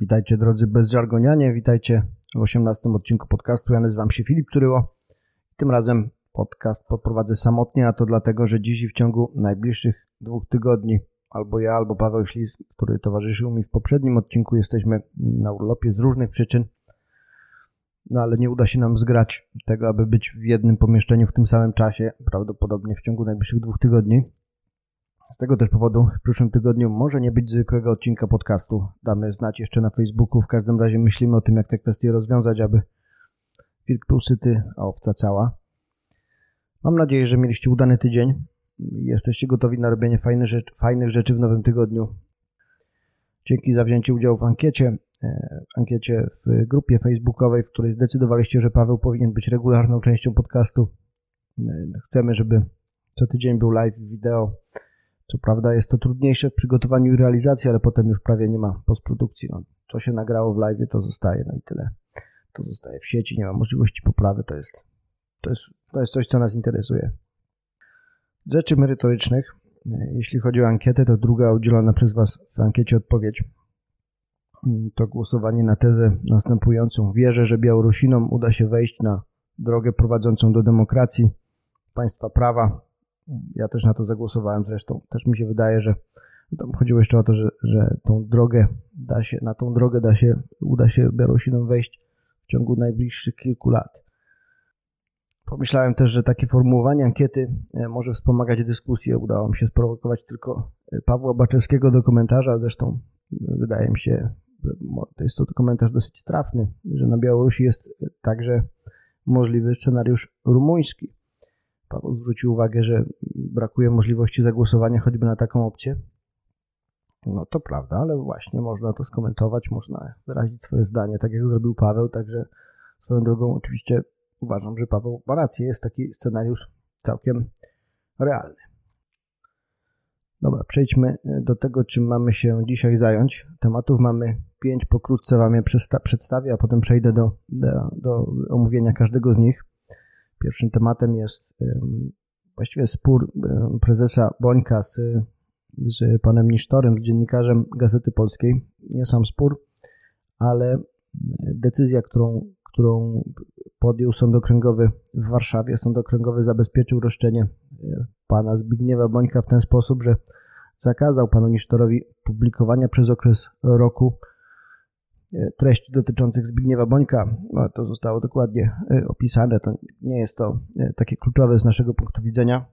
Witajcie drodzy bezżargonianie, witajcie w 18 odcinku podcastu. Ja nazywam się Filip Turyło. Tym razem podcast poprowadzę samotnie, a to dlatego, że dziś i w ciągu najbliższych dwóch tygodni albo ja, albo Paweł Ślis, który towarzyszył mi w poprzednim odcinku, jesteśmy na urlopie z różnych przyczyn. No ale nie uda się nam zgrać tego, aby być w jednym pomieszczeniu w tym samym czasie, prawdopodobnie w ciągu najbliższych dwóch tygodni. Z tego też powodu w przyszłym tygodniu może nie być zwykłego odcinka podcastu. Damy znać jeszcze na Facebooku. W każdym razie myślimy o tym, jak te kwestie rozwiązać, aby wilk był syty, a owca cała. Mam nadzieję, że mieliście udany tydzień. Jesteście gotowi na robienie fajnych rzeczy, fajnych rzeczy w nowym tygodniu. Dzięki za wzięcie udziału w ankiecie, e, w ankiecie w grupie facebookowej, w której zdecydowaliście, że Paweł powinien być regularną częścią podcastu. E, chcemy, żeby co tydzień był live wideo co prawda jest to trudniejsze w przygotowaniu i realizacji, ale potem już prawie nie ma postprodukcji. No, co się nagrało w live, to zostaje, no i tyle. To zostaje w sieci, nie ma możliwości poprawy, to jest, to jest, to jest coś, co nas interesuje. Rzeczy merytorycznych. Jeśli chodzi o ankietę, to druga udzielona przez Was w ankiecie odpowiedź to głosowanie na tezę następującą. Wierzę, że Białorusinom uda się wejść na drogę prowadzącą do demokracji, państwa prawa, ja też na to zagłosowałem zresztą. Też mi się wydaje, że tam chodziło jeszcze o to, że, że tą drogę da się, na tą drogę da się, uda się Białorusinom wejść w ciągu najbliższych kilku lat. Pomyślałem też, że takie formułowanie ankiety e, może wspomagać dyskusję. Udało mi się sprowokować tylko e, Pawła Baczewskiego do komentarza. Zresztą e, wydaje mi się, to jest to komentarz dosyć trafny, że na Białorusi jest także możliwy scenariusz rumuński. Paweł zwrócił uwagę, że brakuje możliwości zagłosowania choćby na taką opcję. No to prawda, ale właśnie można to skomentować, można wyrazić swoje zdanie, tak jak zrobił Paweł, także swoją drogą oczywiście uważam, że Paweł ma rację, jest taki scenariusz całkiem realny. Dobra, przejdźmy do tego, czym mamy się dzisiaj zająć. Tematów mamy pięć, pokrótce Wam je przedstawię, a potem przejdę do, do, do omówienia każdego z nich. Pierwszym tematem jest właściwie spór prezesa Bońka z, z panem Nisztorem, z dziennikarzem Gazety Polskiej. Nie sam spór, ale decyzja, którą, którą podjął Sąd Okręgowy w Warszawie. Sąd Okręgowy zabezpieczył roszczenie e, pana Zbigniewa Bońka w ten sposób, że zakazał panu Nisztorowi publikowania przez okres roku treści dotyczących Zbigniewa Bońka. No, to zostało dokładnie e, opisane. To nie jest to e, takie kluczowe z naszego punktu widzenia.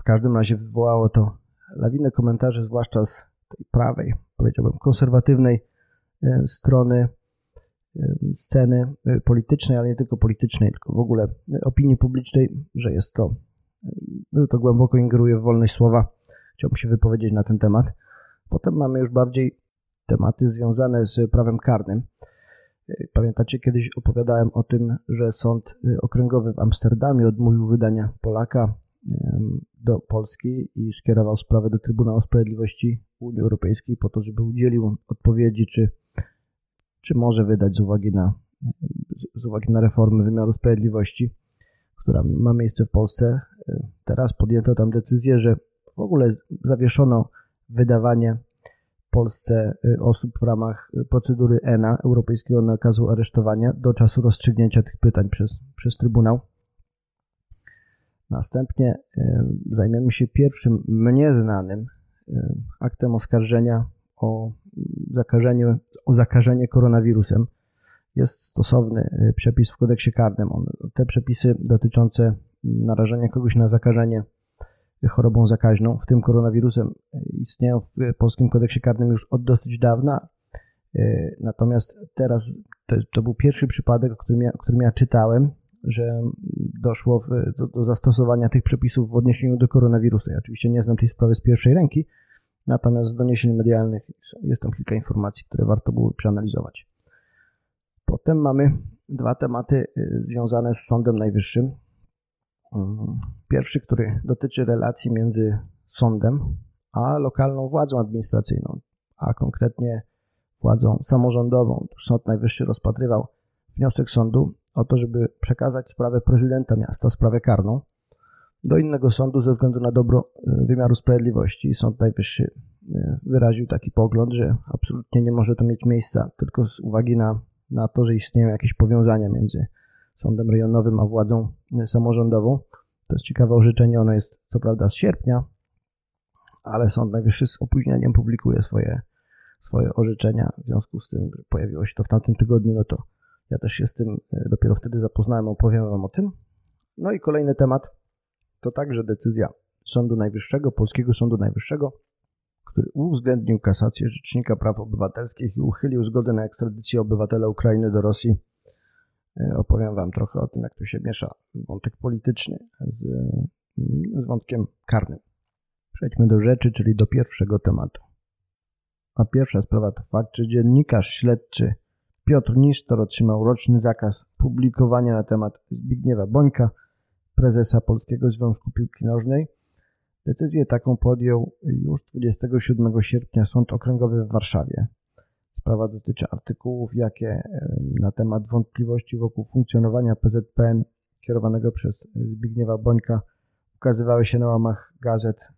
W każdym razie wywołało to lawinę komentarzy, zwłaszcza z tej prawej, powiedziałbym, konserwatywnej strony sceny politycznej, ale nie tylko politycznej, tylko w ogóle opinii publicznej, że jest to, to głęboko ingeruje w wolność słowa. Chciałbym się wypowiedzieć na ten temat. Potem mamy już bardziej tematy związane z prawem karnym. Pamiętacie, kiedyś opowiadałem o tym, że sąd okręgowy w Amsterdamie odmówił wydania Polaka do Polski i skierował sprawę do Trybunału Sprawiedliwości Unii Europejskiej po to, żeby udzielił odpowiedzi, czy, czy może wydać z uwagi na, z uwagi na reformę wymiaru sprawiedliwości, która ma miejsce w Polsce. Teraz podjęto tam decyzję, że w ogóle zawieszono wydawanie Polsce y, osób w ramach y, procedury ENA, Europejskiego Nakazu Aresztowania, do czasu rozstrzygnięcia tych pytań przez, przez Trybunał. Następnie y, zajmiemy się pierwszym mnie znanym aktem oskarżenia o zakażenie, o zakażenie koronawirusem. Jest stosowny przepis w kodeksie karnym. te przepisy dotyczące narażenia kogoś na zakażenie chorobą zakaźną, w tym koronawirusem, istnieją w polskim kodeksie karnym już od dosyć dawna. E, natomiast teraz to, to był pierwszy przypadek, o którym, ja, o którym ja czytałem, że doszło w, do, do, zastosowania tych przepisów w odniesieniu do koronawirusa. Ja oczywiście nie znam tej sprawy z pierwszej ręki, natomiast z doniesień medialnych jest tam kilka informacji, które warto było przeanalizować. Potem mamy dwa tematy e, związane z Sądem Najwyższym. Pierwszy, który dotyczy relacji między sądem a lokalną władzą administracyjną, a konkretnie władzą samorządową. Sąd Najwyższy rozpatrywał wniosek sądu o to, żeby przekazać sprawę prezydenta miasta, sprawę karną, do innego sądu ze względu na dobro y, wymiaru sprawiedliwości. Sąd Najwyższy wyraził taki pogląd, że absolutnie nie może to mieć miejsca, tylko z uwagi na, na to, że istnieją jakieś powiązania między sądem rejonowym a władzą samorządową. To jest ciekawe orzeczenie, ono jest co prawda z sierpnia, ale Sąd Najwyższy z opóźnieniem publikuje swoje, swoje orzeczenia. W związku z tym pojawiło się to w tamtym tygodniu, no to ja też się z tym e, dopiero wtedy zapoznałem, opowiem Wam o tym. No i kolejny temat to także decyzja Sądu Najwyższego, Polskiego Sądu Najwyższego, który uwzględnił kasację Rzecznika Praw Obywatelskich i uchylił zgodę na ekstradycję obywatela Ukrainy do Rosji. E, opowiem Wam trochę o tym, jak tu się miesza wątek polityczny z, z wątkiem karnym. Przejdźmy do rzeczy, czyli do pierwszego tematu. A pierwsza sprawa to fakt, że dziennikarz śledczy Piotr Nisztor otrzymał roczny zakaz publikowania na temat Zbigniewa Bońka, prezesa Polskiego Związku Piłki Nożnej. Decyzję taką podjął już 27 sierpnia Sąd Okręgowy w Warszawie. Sprawa dotyczy artykułów, jakie na temat wątpliwości wokół funkcjonowania PZPN kierowanego przez Zbigniewa Bońka ukazywały się na łamach gazet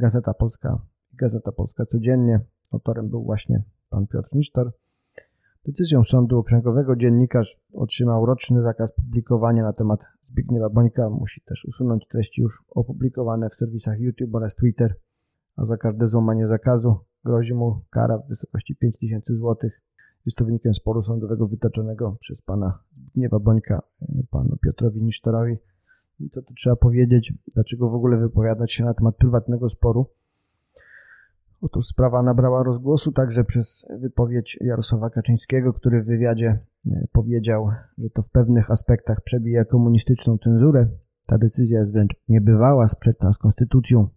Gazeta Polska Gazeta Polska Codziennie. Autorem był właśnie pan Piotr Nisztor. Decyzją Sądu Okręgowego dziennikarz otrzymał roczny zakaz publikowania na temat Zbigniewa Bońka. Musi też usunąć treści już opublikowane w serwisach YouTube oraz Twitter, a za każde złamanie zakazu grozi mu kara w wysokości 5000 zł. Jest to wynikiem sporu sądowego wytoczonego przez pana Zbigniewa Bońka, panu Piotrowi Nisztorowi. I to, trzeba powiedzieć, dlaczego w ogóle wypowiadać się na temat prywatnego sporu Otóż sprawa nabrała rozgłosu także przez wypowiedź Jarosława Kaczyńskiego, który w wywiadzie e, powiedział, że to w pewnych aspektach przebija komunistyczną cenzurę. Ta decyzja jest wręcz niebywała, sprzeczna z konstytucją,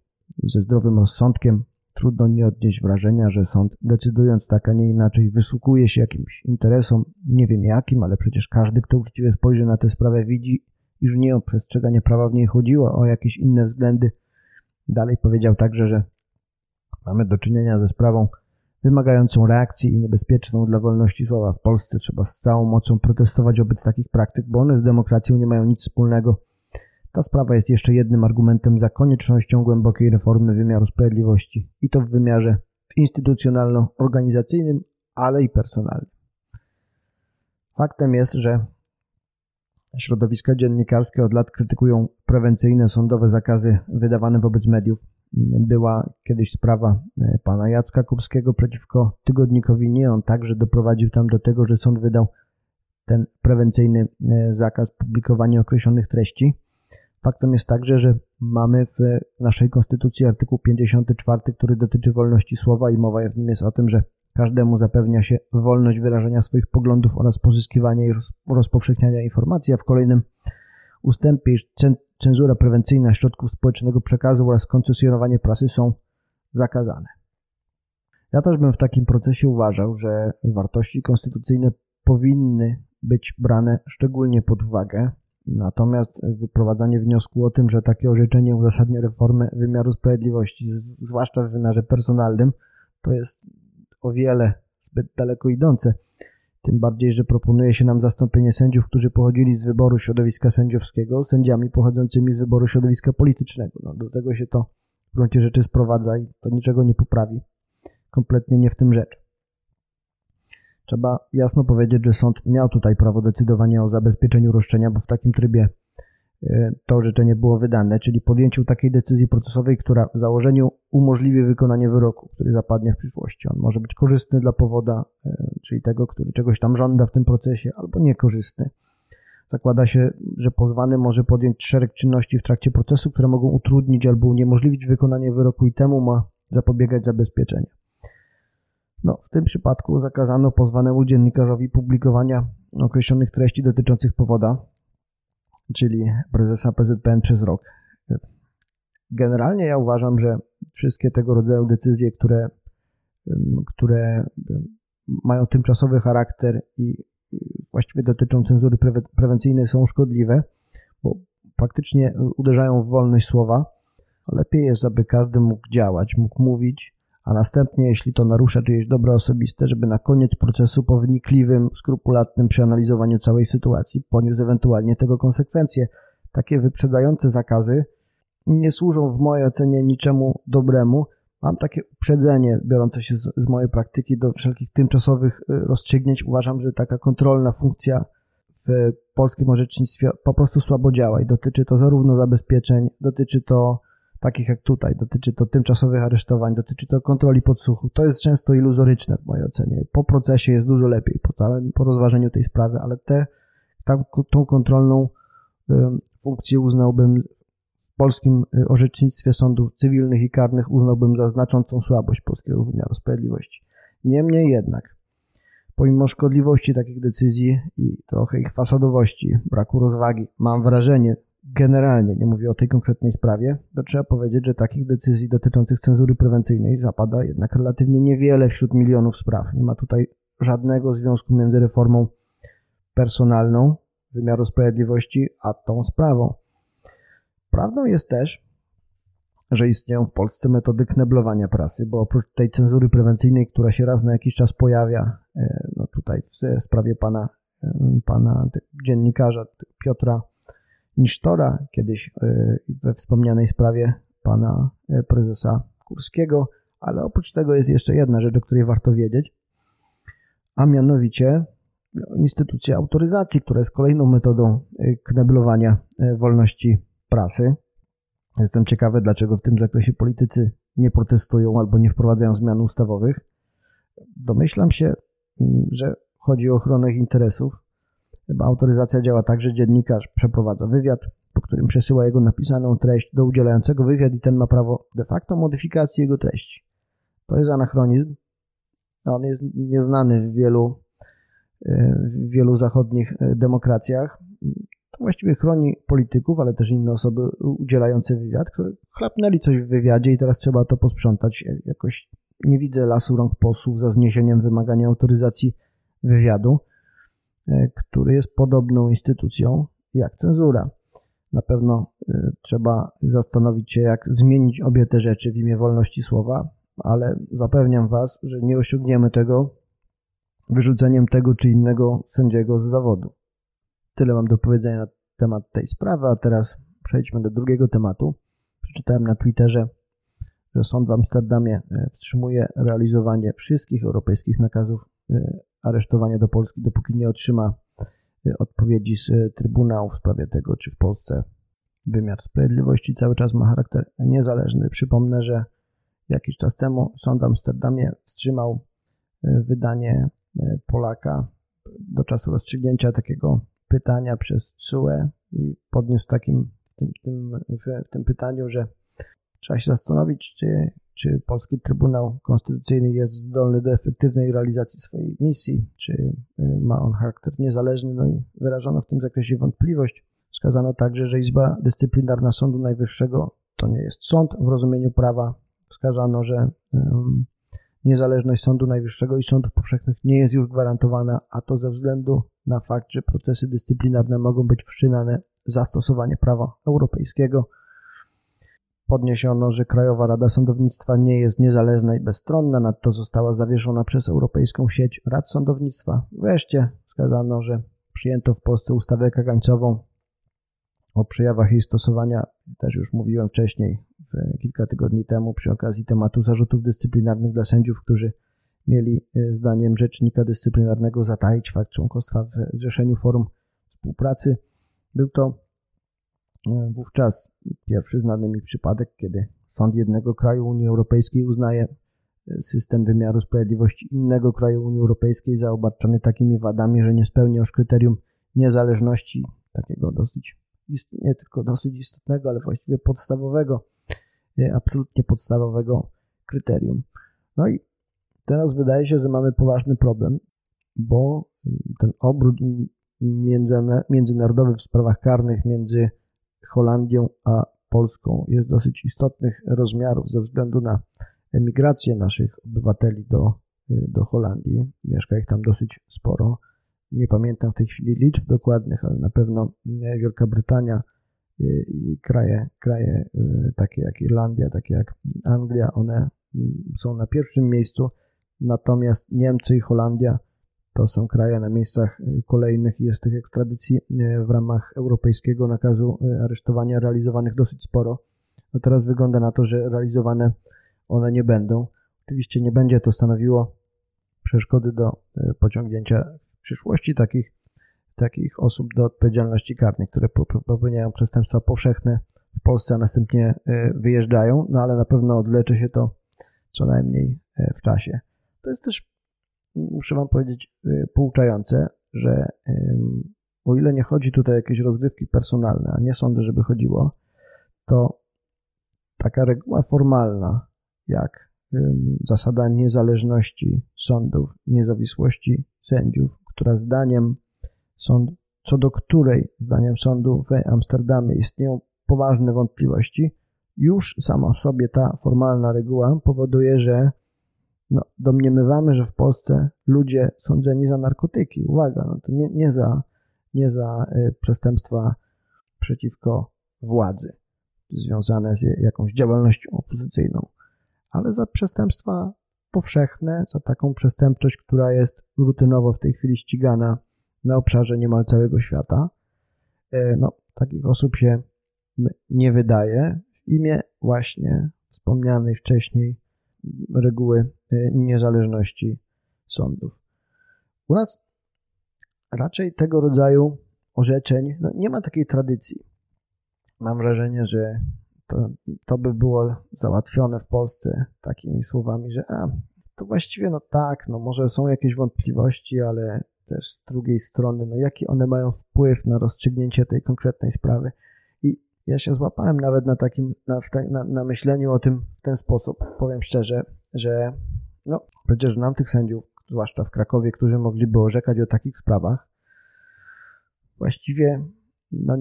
ze zdrowym rozsądkiem. Trudno nie odnieść wrażenia, że sąd decydując tak, a nie inaczej wysługuje się jakimś interesom, nie wiem jakim, ale przecież każdy, kto uczciwie spojrzy na tę sprawę widzi, iż nie o przestrzeganie prawa w niej chodziło, o jakieś inne względy. Dalej powiedział także, że Mamy do czynienia ze sprawą wymagającą reakcji i niebezpieczną dla wolności słowa. W Polsce trzeba z całą mocą protestować wobec takich praktyk, bo one z demokracją nie mają nic wspólnego. Ta sprawa jest jeszcze jednym argumentem za koniecznością głębokiej reformy wymiaru sprawiedliwości i to w wymiarze instytucjonalno-organizacyjnym, ale i personalnym. Faktem jest, że środowiska dziennikarskie od lat krytykują prewencyjne sądowe zakazy wydawane wobec mediów była kiedyś sprawa e, pana Jacka Kurskiego przeciwko tygodnikowi Nie. On także doprowadził tam do tego, że sąd wydał ten prewencyjny e, zakaz publikowania określonych treści. Faktem jest także, że mamy w naszej konstytucji artykuł 54, który dotyczy wolności słowa i mowa w nim jest o tym, że każdemu zapewnia się wolność wyrażania swoich poglądów oraz pozyskiwania i rozpowszechniania informacji, a w kolejnym ustępie, cenzura prewencyjna środków społecznego przekazu oraz koncesjonowanie prasy są zakazane. Ja też bym w takim procesie uważał, że wartości konstytucyjne powinny być brane szczególnie pod uwagę, natomiast wyprowadzanie wniosku o tym, że takie orzeczenie uzasadnia reformę wymiaru sprawiedliwości, zwłaszcza w wymiarze personalnym, to jest o wiele zbyt daleko idące. Tym bardziej, że proponuje się nam zastąpienie sędziów, którzy pochodzili z wyboru środowiska sędziowskiego, sędziami pochodzącymi z wyboru środowiska politycznego. No, do tego się to w gruncie rzeczy sprowadza i to niczego nie poprawi. Kompletnie nie w tym rzecz. Trzeba jasno powiedzieć, że sąd miał tutaj prawo decydowania o zabezpieczeniu roszczenia, bo w takim trybie E, to orzeczenie było wydane, czyli podjęciu takiej decyzji procesowej, która w założeniu umożliwi wykonanie wyroku, który zapadnie w przyszłości. On może być korzystny dla powoda, e, czyli tego, który czegoś tam żąda w tym procesie, albo niekorzystny. Zakłada się, że pozwany może podjąć szereg czynności w trakcie procesu, które mogą utrudnić albo uniemożliwić wykonanie wyroku i temu ma zapobiegać zabezpieczenie. No, w tym przypadku zakazano pozwanemu dziennikarzowi publikowania określonych treści dotyczących powoda, czyli prezesa PZPN przez rok. Generalnie ja uważam, że wszystkie tego rodzaju decyzje, które, które mają tymczasowy charakter i właściwie dotyczą cenzury prewencyjnej są szkodliwe, bo faktycznie uderzają w wolność słowa. Lepiej jest, aby każdy mógł działać, mógł mówić, a następnie, jeśli to narusza czyjeś dobro osobiste, żeby na koniec procesu po wnikliwym, skrupulatnym przeanalizowaniu całej sytuacji poniósł ewentualnie tego konsekwencje. Takie wyprzedzające zakazy nie służą w mojej ocenie niczemu dobremu, mam takie uprzedzenie biorące się z, z mojej praktyki do wszelkich tymczasowych rozstrzygnięć. Uważam, że taka kontrolna funkcja w polskim orzecznictwie po prostu słabo działa i dotyczy to zarówno zabezpieczeń, dotyczy to takich jak tutaj, dotyczy to tymczasowych aresztowań, dotyczy to kontroli podsłuchów. To jest często iluzoryczne w mojej ocenie. Po procesie jest dużo lepiej, po, po rozważeniu tej sprawy, ale tam, tą kontrolną funkcję uznałbym w polskim y, orzecznictwie sądów cywilnych i karnych uznałbym za znaczącą słabość polskiego wymiaru sprawiedliwości. Niemniej jednak, pomimo szkodliwości takich decyzji i trochę ich fasadowości, braku rozwagi, mam wrażenie, generalnie, nie mówię o tej konkretnej sprawie, to trzeba powiedzieć, że takich decyzji dotyczących cenzury prewencyjnej zapada jednak relatywnie niewiele wśród milionów spraw. Nie ma tutaj żadnego związku między reformą personalną wymiaru sprawiedliwości a tą sprawą. Prawdą jest też, że istnieją w Polsce metody kneblowania prasy, bo oprócz tej cenzury prewencyjnej, która się raz na jakiś czas pojawia, e, no tutaj w sprawie pana, e, pana dziennikarza Piotra Nisztora, kiedyś e, we wspomnianej sprawie pana prezesa Kurskiego, ale oprócz tego jest jeszcze jedna rzecz, o której warto wiedzieć, a mianowicie no, instytucja autoryzacji, która jest kolejną metodą kneblowania wolności prasy. Jestem ciekawy, dlaczego w tym zakresie politycy nie protestują albo nie wprowadzają zmian ustawowych. Domyślam się, mm, że chodzi o ochronę interesów. Autoryzacja działa tak, że dziennikarz przeprowadza wywiad, po którym przesyła jego napisaną treść do udzielającego wywiad i ten ma prawo de facto modyfikacji jego treści. To jest anachronizm. On jest nieznany w wielu, e, w wielu zachodnich e, demokracjach to właściwie chroni polityków, ale też inne osoby udzielające wywiad, które chlapnęli coś w wywiadzie i teraz trzeba to posprzątać. Jakoś nie widzę lasu rąk posłów za zniesieniem wymagania autoryzacji wywiadu, który jest podobną instytucją jak cenzura. Na pewno e, trzeba zastanowić się, jak zmienić obie te rzeczy w imię wolności słowa, ale zapewniam Was, że nie osiągniemy tego wyrzuceniem tego czy innego sędziego z zawodu. Tyle mam do powiedzenia na temat tej sprawy, a teraz przejdźmy do drugiego tematu. Przeczytałem na Twitterze, że sąd w Amsterdamie e, wstrzymuje realizowanie wszystkich europejskich nakazów e, aresztowania do Polski, dopóki nie otrzyma e, odpowiedzi z Trybunału w sprawie tego, czy w Polsce wymiar sprawiedliwości cały czas ma charakter niezależny. Przypomnę, że jakiś czas temu sąd w Amsterdamie wstrzymał wydanie Polaka do czasu rozstrzygnięcia takiego pytania przez CUE i podniósł takim w tym, w tym, w tym pytaniu, że trzeba się zastanowić, czy, czy Polski Trybunał Konstytucyjny jest zdolny do efektywnej realizacji swojej misji, czy y, ma on charakter niezależny, no i wyrażono w tym zakresie wątpliwość. Wskazano także, że Izba Dyscyplinarna Sądu Najwyższego to nie jest sąd w rozumieniu prawa. Wskazano, że um, niezależność Sądu Najwyższego i sądów powszechnych nie jest już gwarantowana, a to ze względu na fakt, że procesy dyscyplinarne mogą być wszczynane za stosowanie prawa europejskiego. Podniesiono, że Krajowa Rada Sądownictwa nie jest niezależna i bezstronna, nadto została zawieszona przez Europejską Sieć Rad Sądownictwa. Wreszcie wskazano, że przyjęto w Polsce ustawę kagańcową o przejawach jej stosowania. Też już mówiłem wcześniej, kilka tygodni temu, przy okazji tematu zarzutów dyscyplinarnych dla sędziów, którzy mieli e, zdaniem rzecznika dyscyplinarnego zataić fakt członkostwa w Zrzeszeniu Forum Współpracy. Był to wówczas pierwszy znany mi przypadek, kiedy sąd jednego kraju Unii Europejskiej uznaje e, system wymiaru sprawiedliwości innego kraju Unii Europejskiej za obarczony takimi wadami, że nie spełnia już kryterium niezależności, takiego dosyć, nie tylko dosyć istotnego, ale właściwie podstawowego, absolutnie podstawowego kryterium. No i Teraz wydaje się, że mamy poważny problem, bo ten obrót międzynarodowy w sprawach karnych między Holandią a Polską jest dosyć istotnych rozmiarów ze względu na emigrację naszych obywateli do, do Holandii. Mieszka ich tam dosyć sporo. Nie pamiętam w tej chwili liczb dokładnych, ale na pewno Wielka Brytania i kraje, kraje y, takie jak Irlandia, takie jak Anglia, one są na pierwszym miejscu Natomiast Niemcy i Holandia to są kraje na miejscach y, kolejnych i jest tych ekstradycji y, w ramach europejskiego nakazu y, aresztowania realizowanych dosyć sporo. No teraz wygląda na to, że realizowane one nie będą. Oczywiście nie będzie to stanowiło przeszkody do pociągnięcia w przyszłości takich, takich osób do odpowiedzialności karnej, które popełniają przestępstwa powszechne w Polsce, a następnie wyjeżdżają, no ale na pewno odleczy się to co najmniej w czasie. To jest też, muszę Wam powiedzieć, pouczające, że o ile nie chodzi tutaj o jakieś rozgrywki personalne, a nie sądzę, żeby chodziło, to taka reguła formalna, jak zasada niezależności sądów, niezawisłości sędziów, która zdaniem sąd, co do której zdaniem sądu w Amsterdamie istnieją poważne wątpliwości, już sama w sobie ta formalna reguła powoduje, że no, domniemywamy, że w Polsce ludzie sądzeni za narkotyki, uwaga, no to nie, nie za, nie za y, przestępstwa przeciwko władzy, związane z jakąś działalnością opozycyjną, ale za przestępstwa powszechne, za taką przestępczość, która jest rutynowo w tej chwili ścigana na obszarze niemal całego świata. E, no, takich osób się nie wydaje w imię właśnie wspomnianej wcześniej reguły e, niezależności sądów. U nas raczej tego rodzaju orzeczeń no, nie ma takiej tradycji. Mam wrażenie, że to, to by było załatwione w Polsce takimi słowami, że a, to właściwie no tak, no może są jakieś wątpliwości, ale też z drugiej strony, no jaki one mają wpływ na rozstrzygnięcie tej konkretnej sprawy. Ja się złapałem nawet na takim, na, na, na myśleniu o tym w ten sposób. Powiem szczerze, że no przecież znam tych sędziów, zwłaszcza w Krakowie, którzy mogliby orzekać o takich sprawach. Właściwie no,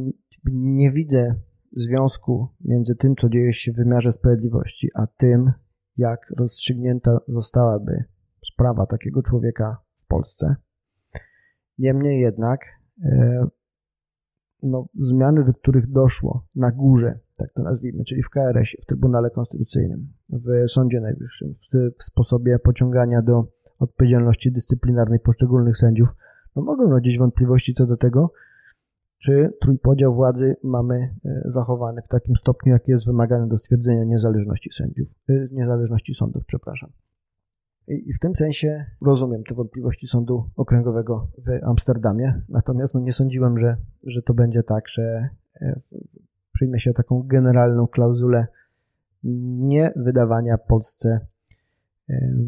nie widzę związku między tym, co dzieje się w wymiarze sprawiedliwości, a tym, jak rozstrzygnięta zostałaby sprawa takiego człowieka w Polsce. Niemniej jednak e, no, zmiany, do których doszło na górze, tak to nazwijmy, czyli w KRS, w Trybunale Konstytucyjnym, w Sądzie Najwyższym, w, w sposobie pociągania do odpowiedzialności dyscyplinarnej poszczególnych sędziów, no mogą rodzić wątpliwości co do tego, czy trójpodział władzy mamy e, zachowany w takim stopniu, jaki jest wymagany do stwierdzenia niezależności sędziów, e, niezależności sądów, przepraszam. I w tym sensie rozumiem te wątpliwości Sądu Okręgowego w Amsterdamie, natomiast no nie sądziłem, że, że to będzie tak, że e, przyjmie się taką generalną klauzulę nie wydawania Polsce,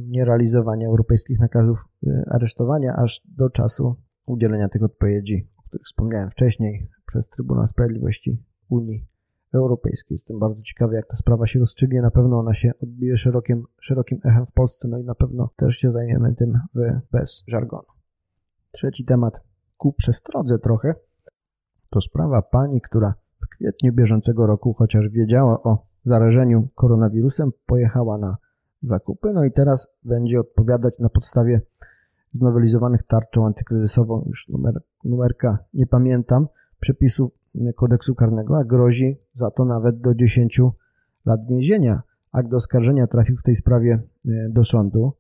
nie realizowania europejskich nakazów aresztowania aż do czasu udzielenia tych odpowiedzi których wspomniałem wcześniej, przez Trybunał Sprawiedliwości Unii Europejskiej. Jestem bardzo ciekawy, jak ta sprawa się rozstrzygnie. Na pewno ona się odbije szerokim, szerokim echem w Polsce, no i na pewno też się zajmiemy tym bez żargonu. Trzeci temat ku przestrodze trochę, to sprawa pani, która w kwietniu bieżącego roku, chociaż wiedziała o zarażeniu koronawirusem, pojechała na zakupy, no i teraz będzie odpowiadać na podstawie znowelizowanych tarczą antykryzysową, już numer, numerka nie pamiętam, przepisów kodeksu karnego, a grozi za to nawet do 10 lat więzienia. Akt oskarżenia trafił w tej sprawie e, do sądu.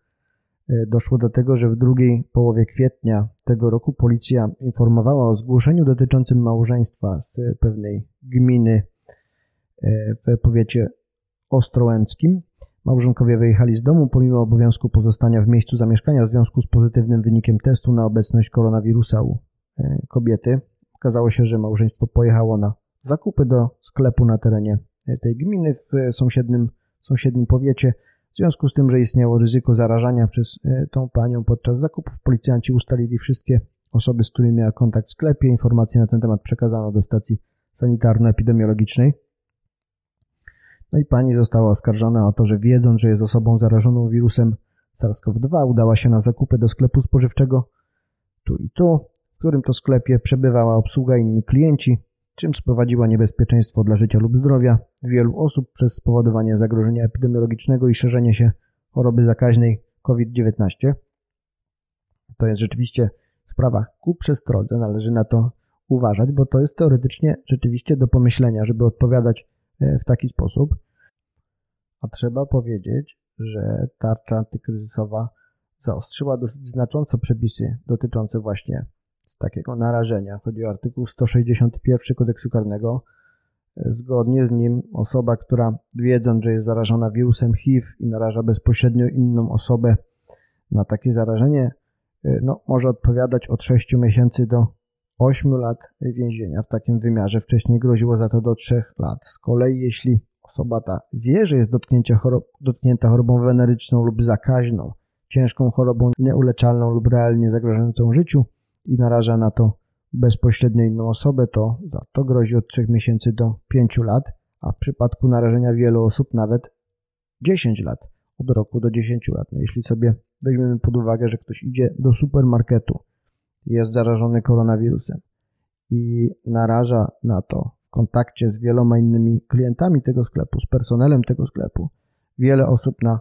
E, doszło do tego, że w drugiej połowie kwietnia tego roku policja informowała o zgłoszeniu dotyczącym małżeństwa z pewnej gminy e, w powiecie ostrołęckim. Małżonkowie wyjechali z domu pomimo obowiązku pozostania w miejscu zamieszkania w związku z pozytywnym wynikiem testu na obecność koronawirusa u kobiety. Okazało się, że małżeństwo pojechało na zakupy do sklepu na terenie e, tej gminy w sąsiednim, sąsiednim powiecie. W związku z tym, że istniało ryzyko zarażania przez e, tą panią podczas zakupów, policjanci ustalili wszystkie osoby, z którymi miała kontakt w sklepie. Informacje na ten temat przekazano do stacji sanitarno-epidemiologicznej. No i pani została oskarżona o to, że wiedząc, że jest osobą zarażoną wirusem SARS-CoV-2, udała się na zakupy do sklepu spożywczego tu i tu, w którym to sklepie przebywała obsługa i inni klienci, czym sprowadziła niebezpieczeństwo dla życia lub zdrowia wielu osób przez spowodowanie zagrożenia epidemiologicznego i szerzenie się choroby zakaźnej COVID-19. To jest rzeczywiście sprawa ku przestrodze, należy na to uważać, bo to jest teoretycznie rzeczywiście do pomyślenia, żeby odpowiadać E, w taki sposób. A trzeba powiedzieć, że tarcza antykryzysowa zaostrzyła dosyć znacząco przepisy dotyczące właśnie takiego narażenia. Chodzi o artykuł 161 kodeksu karnego, Zgodnie z nim osoba, która wiedząc, że jest zarażona wirusem HIV i naraża bezpośrednio inną osobę na takie zarażenie, no, może odpowiadać od 6 miesięcy do 8 lat więzienia w takim wymiarze. Wcześniej groziło za to do 3 lat. Z kolei jeśli osoba ta wie, że jest chorob, dotknięta chorobą weneryczną lub zakaźną, ciężką chorobą nieuleczalną lub realnie zagrażającą życiu i naraża na to bezpośrednio inną osobę, to za to grozi od 3 miesięcy do 5 lat, a w przypadku narażenia wielu osób nawet 10 lat, od roku do 10 lat. No jeśli sobie weźmiemy pod uwagę, że ktoś idzie do supermarketu, jest zarażony koronawirusem i naraża na to w kontakcie z wieloma innymi klientami tego sklepu, z personelem tego sklepu, wiele osób na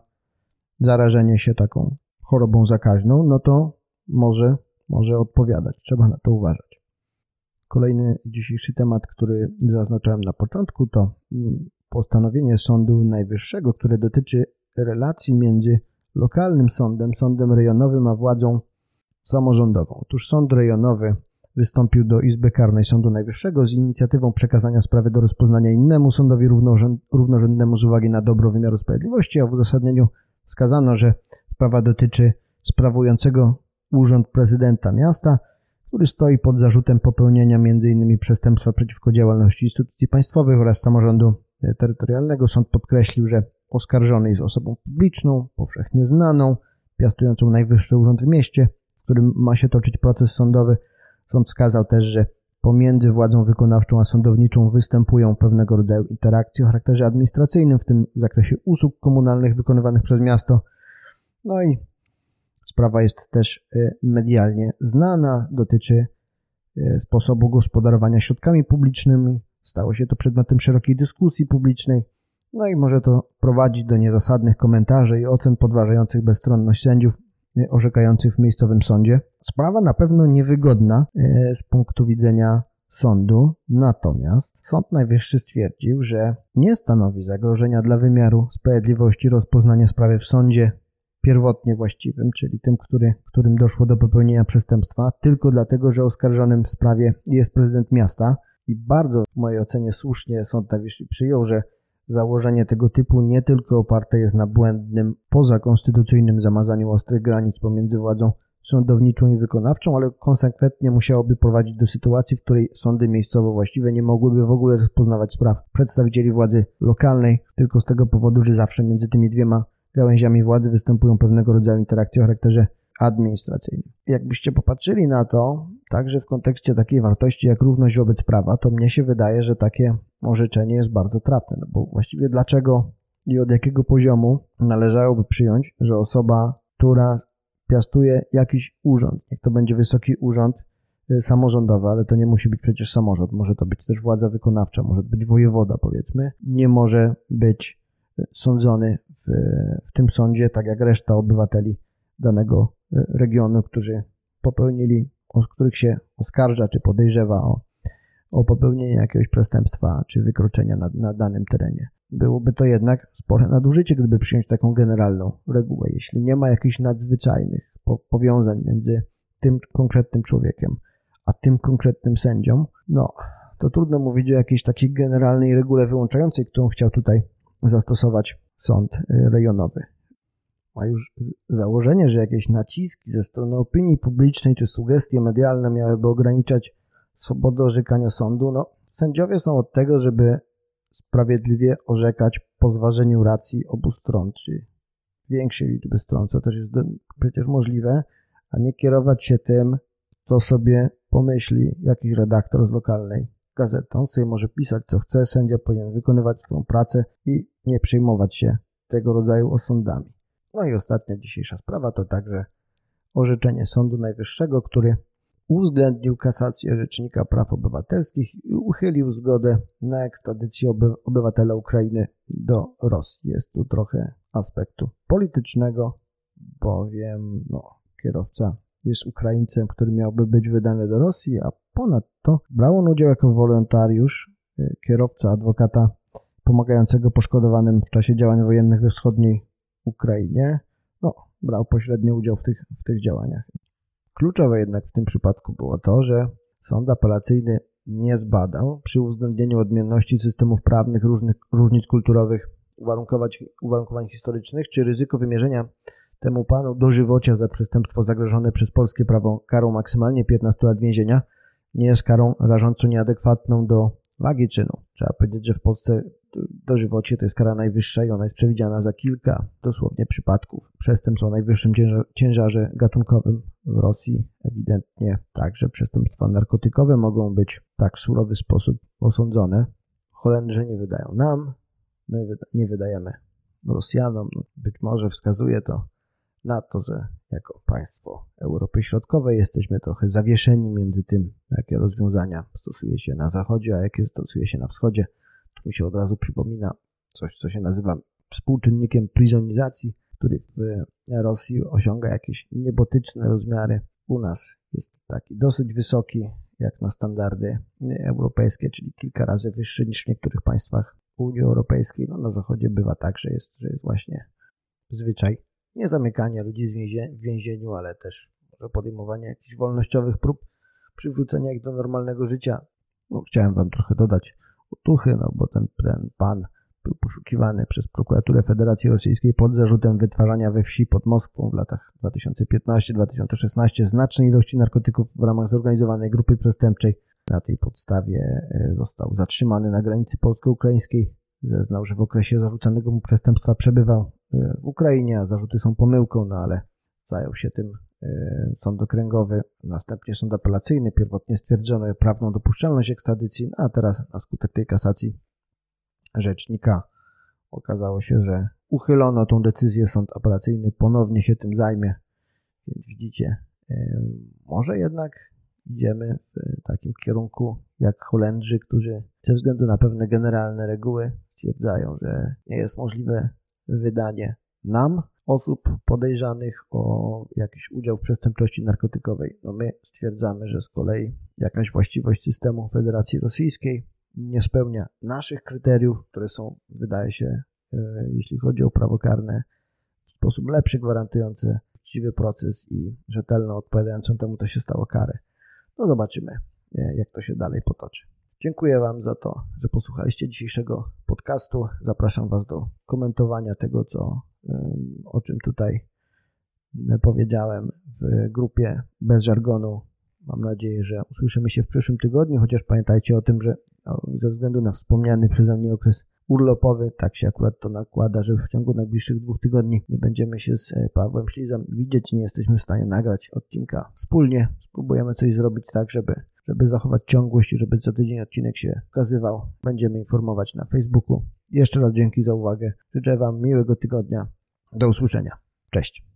zarażenie się taką chorobą zakaźną, no to może, może odpowiadać. Trzeba na to uważać. Kolejny dzisiejszy temat, który zaznaczałem na początku, to postanowienie Sądu Najwyższego, które dotyczy relacji między lokalnym sądem, sądem rejonowym, a władzą samorządową. Otóż sąd rejonowy wystąpił do Izby Karnej Sądu Najwyższego z inicjatywą przekazania sprawy do rozpoznania innemu sądowi równorzędnemu z uwagi na dobro wymiaru sprawiedliwości, a w uzasadnieniu wskazano, że sprawa dotyczy sprawującego urząd prezydenta miasta, który stoi pod zarzutem popełnienia m.in. przestępstwa przeciwko działalności instytucji państwowych oraz samorządu terytorialnego. Sąd podkreślił, że oskarżony jest osobą publiczną, powszechnie znaną, piastującą najwyższy urząd w mieście, w którym ma się toczyć proces sądowy. Sąd wskazał też, że pomiędzy władzą wykonawczą a sądowniczą występują pewnego rodzaju interakcje o charakterze administracyjnym, w tym w zakresie usług komunalnych wykonywanych przez miasto. No i sprawa jest też e, medialnie znana, dotyczy e, sposobu gospodarowania środkami publicznymi. Stało się to przedmiotem szerokiej dyskusji publicznej. No i może to prowadzić do niezasadnych komentarzy i ocen podważających bezstronność sędziów e, orzekających w miejscowym sądzie. Sprawa na pewno niewygodna z punktu widzenia sądu, natomiast Sąd Najwyższy stwierdził, że nie stanowi zagrożenia dla wymiaru sprawiedliwości rozpoznania sprawy w sądzie pierwotnie właściwym, czyli tym, który, którym doszło do popełnienia przestępstwa, tylko dlatego, że oskarżonym w sprawie jest prezydent miasta. I bardzo w mojej ocenie słusznie Sąd Najwyższy przyjął, że Założenie tego typu nie tylko oparte jest na błędnym, pozakonstytucyjnym zamazaniu ostrych granic pomiędzy władzą sądowniczą i wykonawczą, ale konsekwentnie musiałoby prowadzić do sytuacji, w której sądy miejscowo właściwe nie mogłyby w ogóle rozpoznawać spraw przedstawicieli władzy lokalnej, tylko z tego powodu, że zawsze między tymi dwiema gałęziami władzy występują pewnego rodzaju interakcje o charakterze administracyjnym. Jakbyście popatrzyli na to, także w kontekście takiej wartości jak równość wobec prawa, to mnie się wydaje, że takie orzeczenie jest bardzo trafne, no bo właściwie dlaczego i od jakiego poziomu należałoby przyjąć, że osoba, która piastuje jakiś urząd, jak to będzie wysoki urząd y, samorządowy, ale to nie musi być przecież samorząd, może to być też władza wykonawcza, może być wojewoda powiedzmy, nie może być sądzony w, w tym sądzie, tak jak reszta obywateli danego y, regionu, którzy popełnili, z których się oskarża czy podejrzewa o o popełnienie jakiegoś przestępstwa czy wykroczenia na, na danym terenie. Byłoby to jednak spore nadużycie, gdyby przyjąć taką generalną regułę. Jeśli nie ma jakichś nadzwyczajnych po powiązań między tym konkretnym człowiekiem a tym konkretnym sędzią, no to trudno mówić o jakiejś takiej generalnej regule wyłączającej, którą chciał tutaj zastosować sąd y, rejonowy. Ma już założenie, że jakieś naciski ze strony opinii publicznej czy sugestie medialne miałyby ograniczać swobodę orzekania sądu. No, sędziowie są od tego, żeby sprawiedliwie orzekać po zważeniu racji obu stron, czy większej liczby stron, co też jest przecież możliwe, a nie kierować się tym, co sobie pomyśli jakiś redaktor z lokalnej gazety. On sobie może pisać, co chce, sędzia powinien wykonywać swoją pracę i nie przejmować się tego rodzaju osądami. No i ostatnia dzisiejsza sprawa to także orzeczenie Sądu Najwyższego, który uwzględnił kasację Rzecznika Praw Obywatelskich i uchylił zgodę na ekstradycję oby obywatela Ukrainy do Rosji. Jest tu trochę aspektu politycznego, bowiem no, kierowca jest Ukraińcem, który miałby być wydany do Rosji, a ponadto brał on udział jako wolontariusz, y, kierowca adwokata pomagającego poszkodowanym w czasie działań wojennych we wschodniej Ukrainie. No, brał pośrednio udział w tych, w tych działaniach. Kluczowe jednak w tym przypadku było to, że sąd apelacyjny nie zbadał przy uwzględnieniu odmienności systemów prawnych, różnych, różnic kulturowych, uwarunkowań historycznych, czy ryzyko wymierzenia temu panu dożywocia za przestępstwo zagrożone przez polskie prawo karą maksymalnie 15 lat więzienia nie jest karą rażąco nieadekwatną do wagi czynu. Trzeba powiedzieć, że w Polsce dożywocie to jest kara najwyższa i ona jest przewidziana za kilka dosłownie przypadków przestępstw o najwyższym ciężarze gatunkowym w Rosji. Ewidentnie także przestępstwa narkotykowe mogą być w tak surowy sposób osądzone. Holendrzy nie wydają nam, my nie wydajemy Rosjanom. No, być może wskazuje to na to, że jako państwo Europy Środkowej jesteśmy trochę zawieszeni między tym, jakie rozwiązania stosuje się na zachodzie, a jakie stosuje się na wschodzie. Tu mi się od razu przypomina coś, co się nazywa współczynnikiem prizonizacji, który w Rosji osiąga jakieś niebotyczne rozmiary. U nas jest taki dosyć wysoki, jak na standardy europejskie, czyli kilka razy wyższy niż w niektórych państwach Unii Europejskiej. No, na zachodzie bywa tak, że jest, że jest właśnie zwyczaj nie zamykania ludzi w więzieniu, ale też może podejmowania jakichś wolnościowych prób przywrócenia ich do normalnego życia. No, chciałem wam trochę dodać otuchy, no bo ten, ten pan był poszukiwany przez prokuraturę Federacji Rosyjskiej pod zarzutem wytwarzania we wsi pod Moskwą w latach 2015-2016 znacznej ilości narkotyków w ramach zorganizowanej grupy przestępczej. Na tej podstawie e, został zatrzymany na granicy polsko-ukraińskiej. Zeznał, że w okresie zarzucanego mu przestępstwa przebywał e, w Ukrainie, a zarzuty są pomyłką, no ale zajął się tym e, sąd okręgowy, następnie sąd apelacyjny. Pierwotnie stwierdzono prawną dopuszczalność ekstradycji, no a teraz na skutek tej kasacji rzecznika okazało się, że uchylono tą decyzję. Sąd apelacyjny ponownie się tym zajmie. Więc widzicie, może jednak idziemy w takim kierunku jak Holendrzy, którzy ze względu na pewne generalne reguły stwierdzają, że nie jest możliwe wydanie nam osób podejrzanych o jakiś udział w przestępczości narkotykowej. No my stwierdzamy, że z kolei jakaś właściwość systemu Federacji Rosyjskiej nie spełnia naszych kryteriów, które są, wydaje się, e, jeśli chodzi o prawo karne, w sposób lepszy gwarantujący uczciwy proces i rzetelną, odpowiadającą temu, co się stało karę. No zobaczymy, e, jak to się dalej potoczy. Dziękuję Wam za to, że posłuchaliście dzisiejszego podcastu. Zapraszam Was do komentowania tego, co, o czym tutaj powiedziałem w grupie bez żargonu. Mam nadzieję, że usłyszymy się w przyszłym tygodniu, chociaż pamiętajcie o tym, że ze względu na wspomniany przeze mnie okres urlopowy, tak się akurat to nakłada, że już w ciągu najbliższych dwóch tygodni nie będziemy się z e, Pawłem Ślizem widzieć, nie jesteśmy w stanie nagrać odcinka wspólnie. Spróbujemy coś zrobić tak, żeby żeby zachować ciągłość i żeby co tydzień odcinek się ukazywał. Będziemy informować na Facebooku. Jeszcze raz dzięki za uwagę. Życzę Wam miłego tygodnia. Do usłyszenia. Cześć.